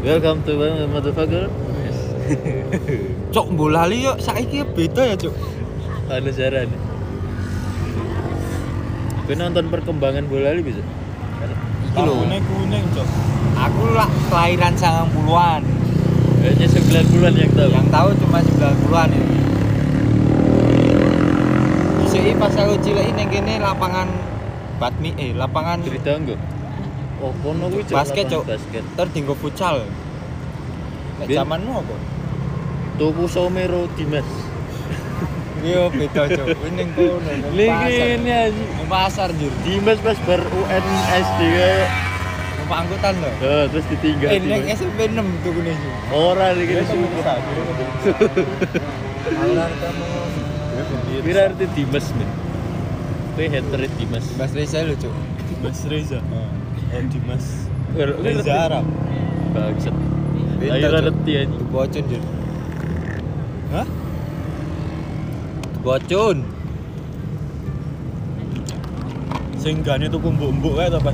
Welcome to motherfucker. Cok bolali yo saiki beda ya, Cok. Ada saran. Gue nonton perkembangan bola li bisa. Iki lho. kuning cok Aku lah kelahiran 90-an. Kayaknya 90-an yang tahu. Yang tahu cuma 90-an ini. Dhisiki pas aku cilik ning kene lapangan badmi eh lapangan cerita enggak? Oh, kono kuwi Basket, Cok. Basket. tertinggo futsal. Nek zamanmu apa? Tuku Somero Dimas. Iya beda cok. Ini ning kono ning ini aja. Ning pasar jur. Dimas pas bar UN SD Numpak angkutan lho. Eh, terus ditinggal. Eh ning Dimas. SMP 6 tuh kene sih. Ora lagi di sini. Aulan kamu. Kira arti Dimas nih. Kowe hater Dimas. Mas Reza lho cok. Mas Reza oh Dimas Reza Arab Bangsat. Ayo ngerti aja. Jur. hah Bocun. sing gane tuku mbok-mbok kae ta pas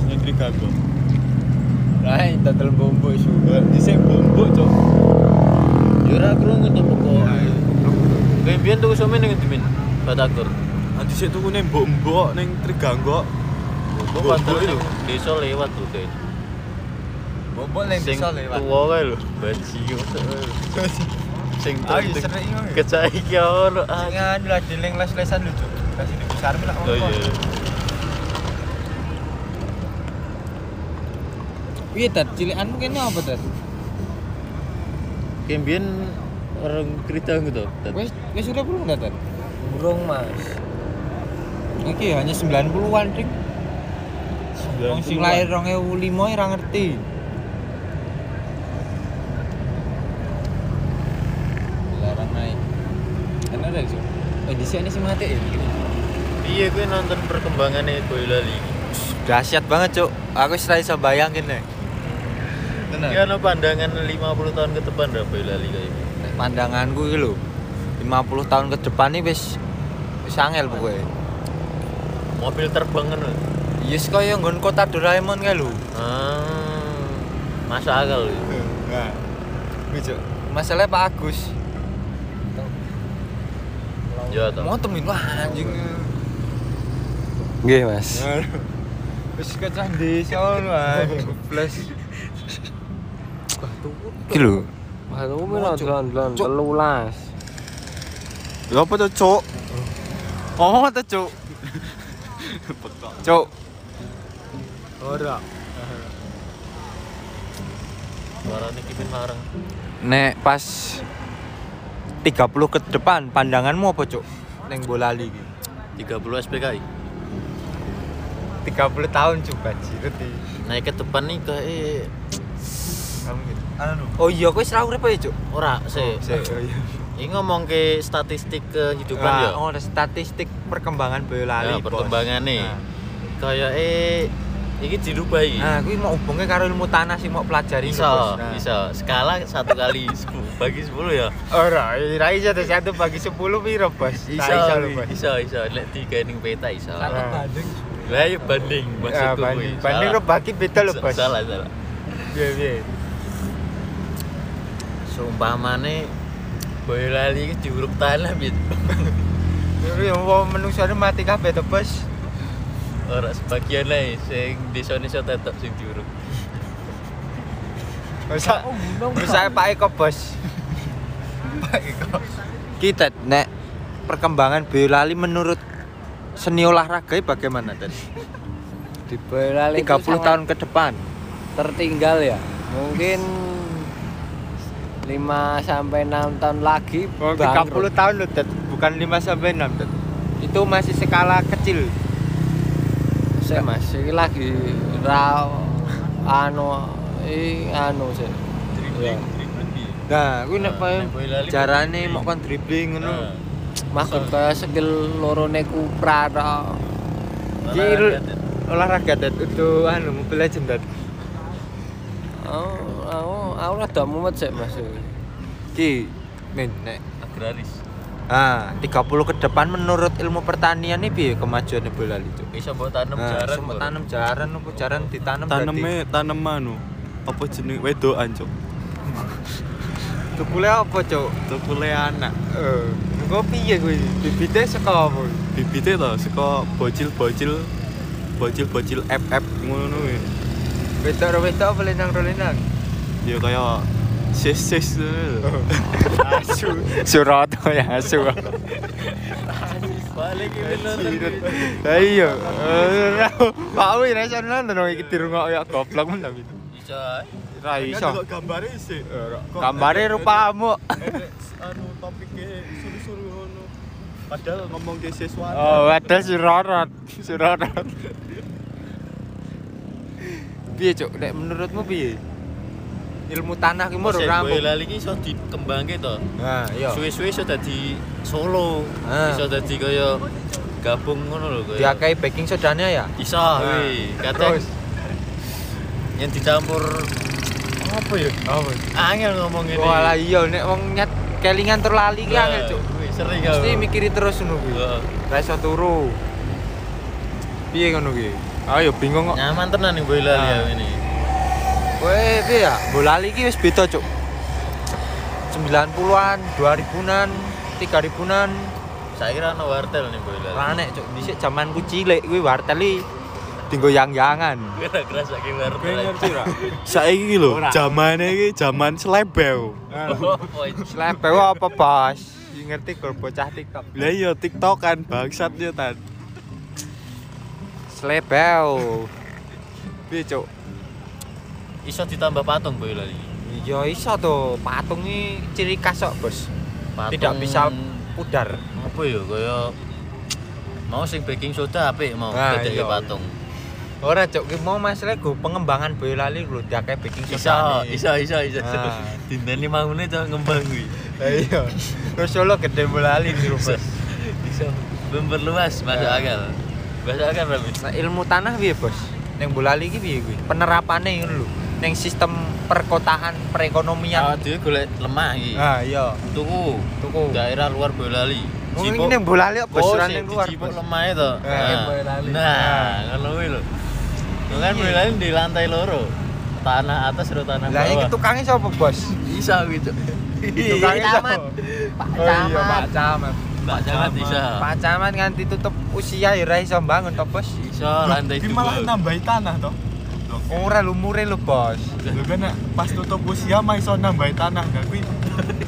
Lah bombo isu. mbok cok Ya ora krungu to pokok. Kowe mbiyen tuku some ning ndi, Min? Batagor. nanti sik tuku ning mbok-mbok ning Kok padahal ning desa lewat tuh kayak. Ning Sing bisa lewat. tuwa kae lho, bajingan. Sing sering. Kecai iki ono Sing ah. anu lah deling les-lesan lho. Kasih di besar lah. Oh iya. Piye tat cilikanmu kene apa tat? Kayak mbiyen orang kerita gitu. Tat. Wis wis udah belum tat? Burung mas Iki hanya 90-an ding. Wong sing lahir 2005 ora ngerti. Larang naik. Enak ada sih. Eh di sini sih mati ya. Iya, gue nonton perkembangannya Boyolali. Dahsyat banget, Cuk. Aku wis iso bayangin nih. Tenan. Ya ono pandangan 50 tahun ke depan dah Boyolali kayak gitu. Nek pandanganku iki lho. 50 tahun ke depan nih wis wis angel pokoknya. Mobil terbang kan. Lho. Yes kaya nggon kota Doraemon kae lho. Ah. Masuk akal lho. Nah. Masalahnya Pak Agus. Ya toh. Mau temen wah anjing. Nggih mas Wis kecah desa ngono anjing. Plus. Iki lho. Aku mau dolan-dolan telulas Lha apa tuh, Cuk? Oh, tuh, Cuk. Cuk. Ora Suaranya kimin larang. Nek pas 30 ke depan pandanganmu apa, Cuk? Neng Bolali iki. 30 SPKI. 30 tahun coba ngerti. Naik ke depan nih kayak Kamu gitu. Anu. Oh iya, kowe wis ra urip ya, Cuk? ora sih. Sik, oh iya. Ini ngomong ke statistik kehidupan ya. Ah, Oh, statistik perkembangan Boyolali. Ya, perkembangannya. Nah. Kayak eh ini dirubah iki. Nah, kuwi mau hubungnya karo ilmu tanah sih mau pelajari bisa, Bos. Nah. bisa. Skala satu kali 10 bagi 10 ya. Ora, ora iso tuh satu bagi 10 piro, Bos? Bisa, lho, Bos. bisa, bisa. Lek tiga ning peta iso. Satu banding Lah ya banding maksudku banding, kuwi. banding Salah. lo bagi beda lo, Sa- Bos. Salah, salah. Piye piye? Seumpamane Boyolali iki diuruk tanah bit. Yo mati kabeh to, Bos. Ora sebagian ae sing desa-desa tetep sing diuruk. Bisa bisa Pak Eko, Bos. Pak Eko. Kita nek perkembangan Boyolali menurut seni olahraga bagaimana tadi? Di Boyolali 30 tahun ke depan. tertinggal ya Mungkin 5 sampai 6 tahun lagi Oh, 30 bangkrut. tahun loh, bukan 5 sampai 6, Ted. Itu masih skala kecil. Saya mas, ini lagi ra anu i anu sih. Dribbling, dribbling piye? Nah, kuwi nek Nah, jarane dribbling. mau kan dribbling ngono. Nah, Maksud kaya skill lorone Cupra ta. Iki olahraga, Ted itu anu Mobile Legends Ted. Oh, aku aku rada mumet sih mas. Ki men nek agraris. Ah, 30 ke depan menurut ilmu pertanian ini piye kemajuan Boyolali itu? Bisa buat tanam Nah, jaran. Bro. tanam jaran apa jaran ditanam taneme tanem anu apa jeneng wedokan cok Tukule apa, Cuk? Tukule anak. Eh, engko piye kuwi? Bibite saka apa? Bibite to saka bocil-bocil bocil-bocil FF ngono kuwi. Wedok ro wedok apa lenang ro lenang? Ya kaya ngono lho. Asu. Suroto ya asu. Balik iki. Ayo. Pak wi iso nonton dirungok ya goblok men tapi. Bisa. Ra iso. Kan gambare sih. Gambare anu topike suru-suru. Padahal ngomong ke siswa. Oh, ada surorot. Surorot. Menurutmu piye? Ilmu tanah ki moro Sik, rampung. Boyolali iki iso dikembangke to. Nah, iya. Suwe-suwe iso dadi Solo. Ah. Iso dadi kaya gabung ngono lho kaya. Diakai baking sodanya ya? Iso Nah, kuwi. Terus yang dicampur apa ya? apa? Angel ngomong ini. Walah iya nek wong nyet kelingan terlali ki angel, Cuk. Sering aku. Mesti mikiri terus ngono kuwi. Heeh. Ra iso turu. Piye ngono kuwi? Ayo bingung kok. Nyaman tenan nih Boyolali Ah. ya ini. Kowe piye ya? Bolali ki wis beda, Cuk. 90-an, 2000-an, 3000-an. Saya kira ana wartel nih Boyolali. Ranek, Cuk. Dhisik zamanku cilik kuwi wartel iki dinggo yang-yangan. Kira keras lagi wartel. Ngerti ra? Saiki iki lho, Ora. zamane iki zaman slebel. Apa itu? Slepe apa, Bos? Ngerti gol bocah TikTok. Lah iya TikTokan bangsat yo tan. Slebel. Piye, Cuk? Iso ditambah patung Boyolali. Ya iso to, patung iki ciri khas kok, Bos. Patung Tidak bisa pudar. apa ya kaya mau sing baking soda apik mau Ah, dadeke iya. patung. Ora, Cuk, ki mau masalah go pengembangan Boyolali lho diake baking Iso, soda. iso, iso, iso. Ah. Dinten 5 menit cok ngembang kuwi. Iya. Terus Solo gede Boyolali di Iso. rumah. Iso memperluas masuk Ah. akal. Masuk akal Rabi. Nah, ilmu tanah piye, Bos? Ning Boyolali iki piye kuwi? Penerapannya ngono lho. Ning sistem perkotaan perekonomian. Awak dhewe golek lemah iki. Ah, iya. Tuku Tuku. daerah luar Boyolali. Oh, ini ning Boyolali kok bos Oh, ora ning luar. Bos. lemah itu. Eh, Boyolali. Nah, ngono kuwi lho. Itu kan Iya. Boyolali di lantai loro. Tanah atas karo tanah Lah iki bawah. tukangnya sapa, Bos? Iso gitu. Tukangnya sapa? Pak Oh iya, Pak Camat. Pak Camat iso. Pak Camat nganti tutup usia ya ra iso bangun to, Bos. Iso lantai Ki malah dua. nambahi tanah toh. Ora lumure lho, Bos. Lho kan pas tutup usia mah iso nambahi tanah gak kuwi.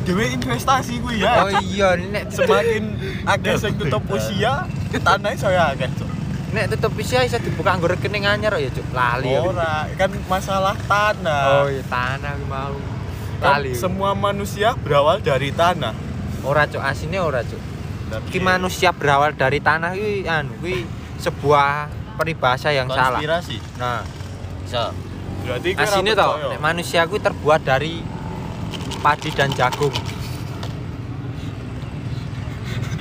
Dhewe investasi kuwi ya. Oh iya, nek Semakin akeh sing tutup usia, tanah iso ya akeh. Cuk. nek tutup usia iso dibuka nggo rekening anyar kok ya, Cuk. Lali ya. Ora, kan masalah tanah. Oh iya, tanah ki mau. Kan Lali. semua manusia berawal dari tanah. Ora, Cuk. Asine ora, Cuk. Ki manusia berawal dari tanah kuwi anu kuwi sebuah peribahasa yang salah. Konspirasi. Nah, Iso. Berarti asine to, nek manusia kuwi terbuat dari padi dan jagung.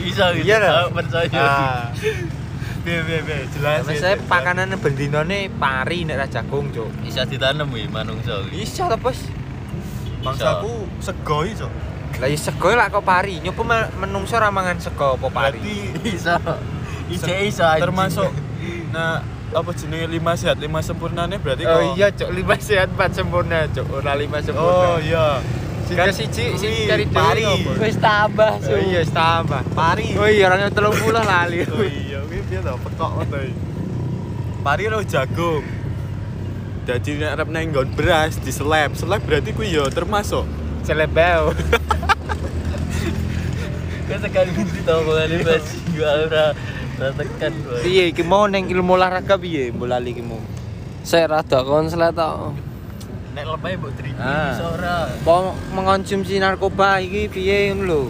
Iso gitu. Iya, percaya. Piye piye piye, jelas. Mas saya pakanan bendinone pari nek ra jagung, Cuk. Bisa ditanam kuwi manungsa. Iso to, Bos. bangsaku sego iso. Lah ya sego lah kok pari. Nyoba menungso ra mangan sego apa pari. Berarti Iso. Iso termasuk nah apa jenenge lima sehat lima sempurnane berarti Oh kok- iya, Cuk. Lima sehat empat sempurna, Cuk. Ora lima sempurna. Oh iya. Sing siji sing cari pari. Wis tambah, Oh iya, tambah. Pari. Oh iya, orangnya telung puluh lali. Oh iya, kuwi piye to pekok ngono iki. Pari karo jagung. Dadi nek arep nang nggon beras diseleb. Seleb berarti kuwi ya termasuk. Celebel. Kan sekali mesti tau kali basi gua ora ora tekan. Piye iki mau ning ilmu olahraga piye bolali iki mau? Saya rada konslet tok. Nek lebay mbok Ah. iso ora. Apa mengonsumsi narkoba iki piye ngono lho?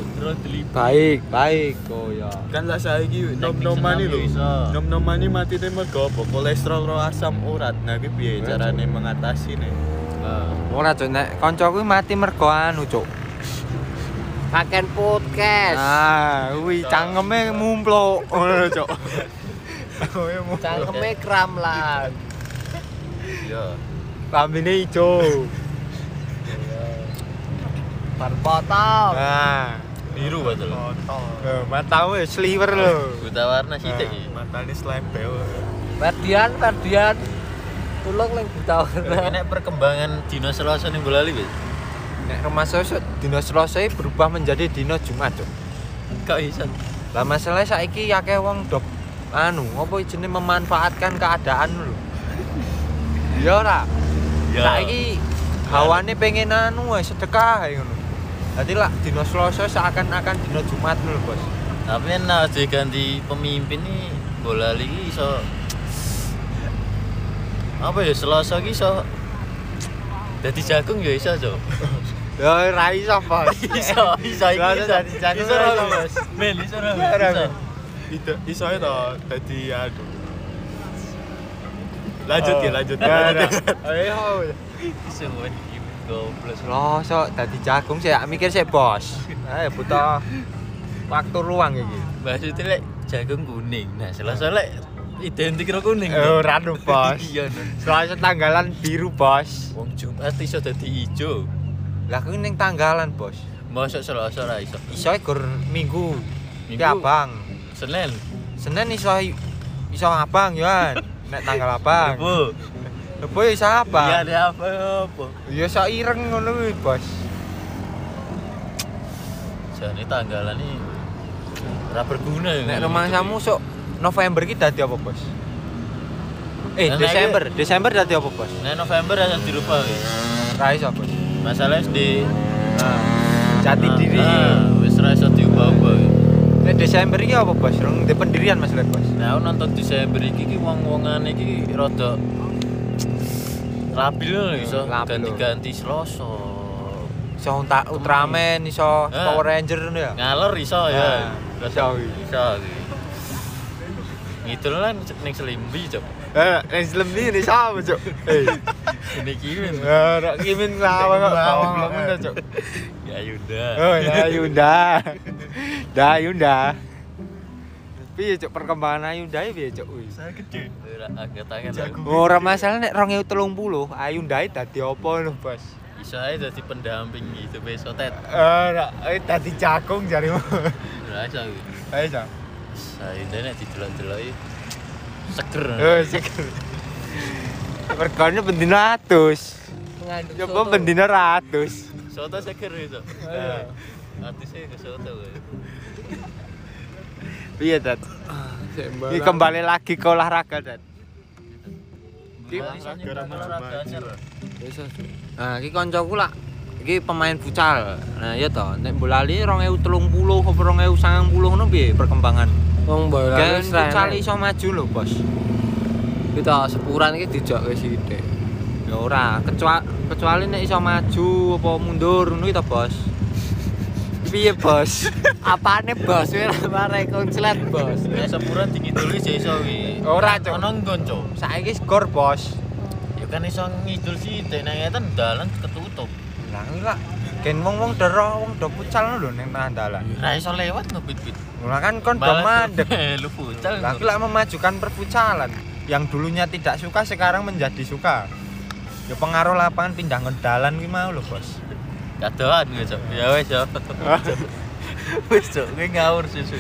Baik, baik. Oh ya. Kan lah saiki nom-noman lho. Nom-noman iki mati mergo apa? Kolesterol karo asam urat. Nah, kuwi piye carane mengatasi nih? Ora cuk nek kancaku mati mergo anu cuk. Paken podcast. Ah, kuwi cangkeme mumpluk ngono cuk. Cangkeme kram lah. Iya. Lambene ijo. Bar potong. Ah, Biru betul. eh, matamu ya sliver lho. Buta warna sithik iki. Matane slebel. Ferdian, Ferdian. Tulung ning buta warna. Nek perkembangan dino Selasa ning Bola Liga. Nek rumah saya dino Selasa berubah menjadi dino Jumat cuk Kok iso? lah masalahnya saiki akeh wong dok anu apa jenenge memanfaatkan keadaan lho ya ora Ya. saiki hawane pengen anu sedekah ngono Dadi lah dino Selasa seakan-akan dino Jumat lho bos Tapi nek diganti pemimpin nih bola lagi iso apa ya Selasa ki iso jadi jagung ya iso Cok. ya ora iso bos iso iso iki iso. jagung iso ora ora iso, Mas? Mel iso. Ora iso iso to dadi anu. Lanjut ya, lanjut. Ayo. Iso wae goblok. Selasa dadi jagung sih mikir sih bos. Ayo butuh waktu luang iki. Maksudnya lek jagung kuning. Nah Selasa lek identik karo kuning Eh, ora no bos. Iya. Selasa tanggalan biru bos. Wong Jumat iso dadi ijo lah kuwi ning tanggalan bos. Mosok Selasa ora iso. Iso gur minggu. Minggu. Ki abang. Senin Senin iso iso abang ya nek tanggal abang. Bu Lebo iso iya abang ada apa apa? Ya iso ireng ngono kuwi bos. Jane tanggalan iki ora berguna ya. Nek rumah kamu sok November ki dadi apa bos? Eh Nah, Desember. Desember dadi apa bos? Nek November akan dirubah wis. ra iso bos Masalah di nah, jati diri Ah, wis ra iso diubah-ubah. nek Desember ki apa bos rong di pendirian Mas Lek bos Nah, nonton Desember iki ki wong-wongane iki rada labil lho iso Labil lho. ganti-ganti Selasa. iso unta Ultraman iso Ah. Power Ranger ngono ya Ngalor iso ya. Ah, iso. Iso. Ngidul lan ning Selimbi, Cok. eh nek Islam ini sama cok eh Ini kimin. ora kimin lawan kok goblok ngono cok Ya Yunda. oh ya Yunda dah Yunda piye cok perkembangan Ayunda ya piye cok wis Saya gede. Ora agak tangan. Jagung. ora masalah nek 2030 Ayunda dadi apa lho bos Iso ae dadi pendamping gitu besok tet. ora eh dadi jagung jarimu Ora iso. kuwi. ayo cok Saya nek didelok-deloki seger. oh seger Regane bendina ratus. Coba bendina ratus. Soto seger itu. Iya. Hati saya ke soto. Piye, Dad? Ini kembali lagi ke olahraga, Dad. Nah, iki kancaku lah. Iki pemain futsal. Nah, iya toh, nek bola li 2030 apa 2090 ngono piye perkembangan? Wong bola Kan futsal iso maju lho, Bos. Kita sepuran iki dijak ke sithik. Ya ora, kecuali kecuali nek iso maju apa mundur ngono iki to, Bos. Piye, Bos? Apane bos kowe ra mare konslet bos. Nek sepuran dingidul iki iso wi. Ora, Cuk. Ono nggon, Cuk. Saiki skor, Bos. Ya kan iso ngidul sih, nek ngeten dalan ketutup. Lah lah gen wong-wong dero wong do futsal lho ning tengah dalan. Ra iso lewat no bit-bit. Lah kan kon do mandek. lu futsal. Lah lah memajukan perfutsalen yang dulunya tidak suka sekarang menjadi suka. Ya pengaruh lapangan pindah ke dalan ki mau lho, Bos. Kadoan gue, Cuk. Ya wes, ya. Wes, Cuk. Gue ngawur susu.